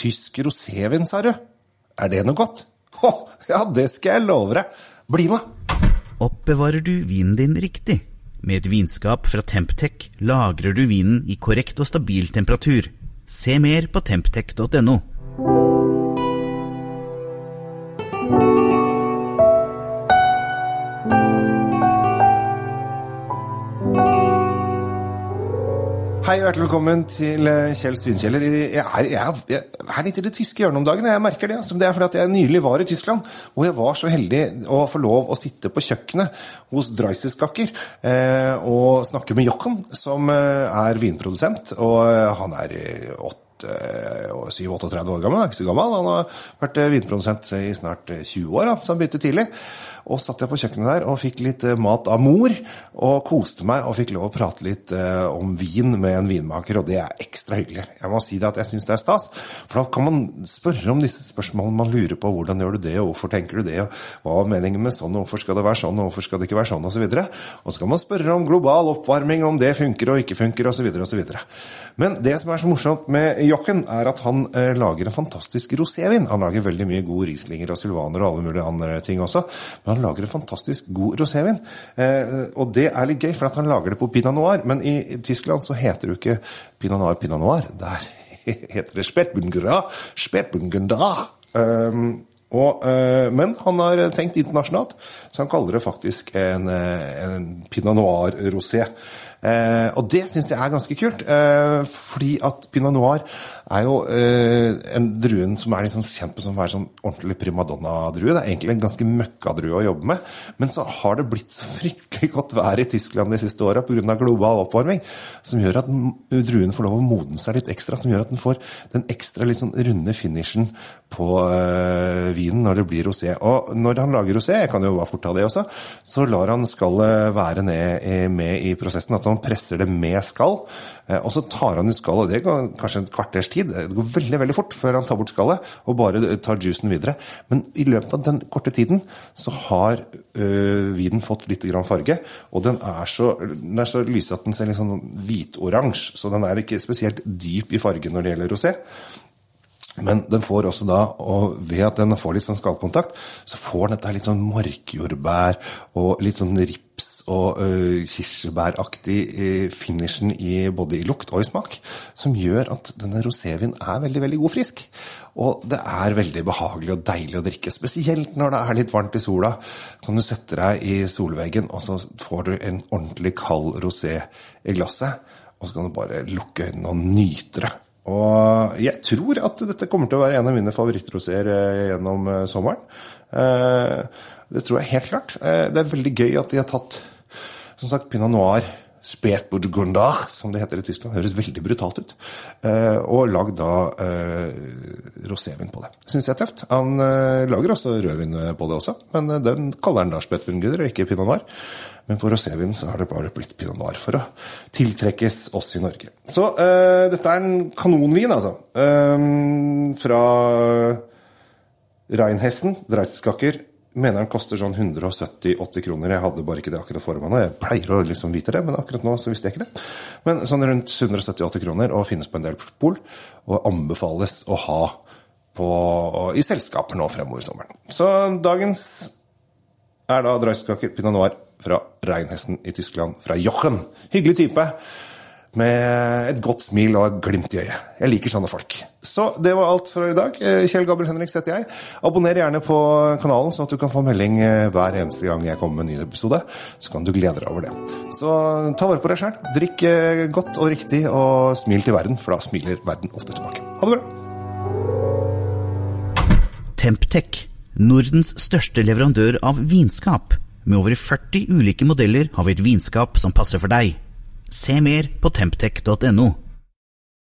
Tysk rosévin, sa du? Er det noe godt? Å, ja, det skal jeg love deg. Bli med! Oppbevarer du vinen din riktig? Med et vinskap fra Temptec lagrer du vinen i korrekt og stabil temperatur. Se mer på temptec.no. Hei og hjertelig velkommen til eh, Kjell Svinkjeller. Jeg er, jeg, jeg er litt i det tyske hjørnet om dagen. Jeg merker det. Altså. Det er fordi at jeg nylig var i Tyskland, og jeg var så heldig å få lov å sitte på kjøkkenet hos Dreiseskakker eh, og snakke med Jochen, som eh, er vinprodusent. Og eh, han er åtte 37-38 år gammel, ikke så gammel. Han har vært vinprodusent i snart 20 år, så han begynte tidlig. Og satt jeg på kjøkkenet der og fikk litt mat av mor, og koste meg og fikk lov å prate litt om vin med en vinmaker, og det er ekstra hyggelig. Jeg må si det at jeg syns det er stas, for da kan man spørre om disse spørsmålene man lurer på. Hvordan gjør du det, og hvorfor tenker du det, og hva er meningen med sånn, og hvorfor skal det være sånn, og hvorfor skal det ikke være sånn, osv. Og, så og så kan man spørre om global oppvarming, om det funker og ikke funker, osv., osv. Men det som er så morsomt med Jochen, er at han eh, lager en fantastisk rosévin. Han lager veldig mye gode Rieslinger og Sylvaner og alle mulige andre ting også, men han lager en fantastisk god rosévin. Eh, og det er litt gøy, for at han lager det på pinot noir, men i Tyskland så heter det jo ikke pinot noir pinot noir. Der heter det Spätbungra. Spätburgunder. Um, og, øh, men han har tenkt internasjonalt, så han kaller det faktisk en, en pinot noir rosé. Eh, og det syns jeg er ganske kult, eh, fordi at pinot noir er jo eh, en druen som er liksom kjent på som å være sånn ordentlig primadonna-drue. Det er egentlig en ganske møkkadrue å jobbe med, men så har det blitt så fryktelig godt vær i Tyskland de siste åra pga. global oppvarming, som gjør at druen får lov å modne seg litt ekstra, som gjør at den får den ekstra litt sånn runde finishen på øh, vinen når det blir rosé. Og når han lager rosé, jeg kan jo bare fort ta det også, så lar han skallet være ned med i prosessen. at han presser det med skall. Eh, og så tar han ut skallet. Det går kanskje en kvarters tid. Det går veldig veldig fort før han tar bort skallet og bare tar juicen videre. Men i løpet av den korte tiden så har øh, vinen fått litt grann farge. Og den er så, den er så lys at den ser litt sånn hvitoransje. Så den er ikke spesielt dyp i farge når det gjelder rosé. Men den får også da, og ved at den får litt sånn skallkontakt, så får den dette litt sånn markjordbær og litt sånn og uh, kirsebæraktig uh, finishen i både i lukt og i smak, som gjør at denne rosévinen er veldig veldig god frisk. Og det er veldig behagelig og deilig å drikke, spesielt når det er litt varmt i sola. Kan du sette deg i solveggen, og så får du en ordentlig kald rosé i glasset, og så kan du bare lukke øynene og nyte det. Og jeg tror at dette kommer til å være en av mine favorittroseer eh, gjennom sommeren. Det tror jeg helt klart. Det er veldig gøy at de har tatt som sagt, pinot noir, Spätburgunder, som det heter i Tyskland, høres veldig brutalt ut. Eh, og lagd da eh, rosévin på det. Syns jeg er tøft. Han eh, lager også rødvin på det også, men den kaller han da Spätburgunder og ikke pinot noir. Men på rosévin så har det bare blitt pinot noir for å tiltrekkes oss i Norge. Så uh, dette er en kanonvin, altså. Fra Reinhessen, Dreiseskakker, mener den koster sånn 170-80 kroner. Jeg hadde bare ikke det akkurat foran meg nå. Jeg pleier å liksom vite det, men akkurat nå så visste jeg ikke det. Men sånn rundt 170-80 kroner, og finnes på en del pol, og anbefales å ha på, i selskaper nå fremover i sommeren. Så dagens er da Dreiskaker Pinot Noir fra Reinhessen i Tyskland, fra Jochen. Hyggelig type med et godt smil og et glimt i øyet. Jeg liker sånne folk. Så det var alt for i dag. Eh, Kjell Gabriel Henriks heter jeg. Abonner gjerne på kanalen, sånn at du kan få melding eh, hver eneste gang jeg kommer med en ny episode. Så kan du glede deg over det. Så ta vare på deg sjæl. Drikk eh, godt og riktig, og smil til verden, for da smiler verden ofte tilbake. Ha det bra. Temptec, Nordens største leverandør av vinskap. Med over 40 ulike modeller har vi et vinskap som passer for deg. Se mer på temptec.no.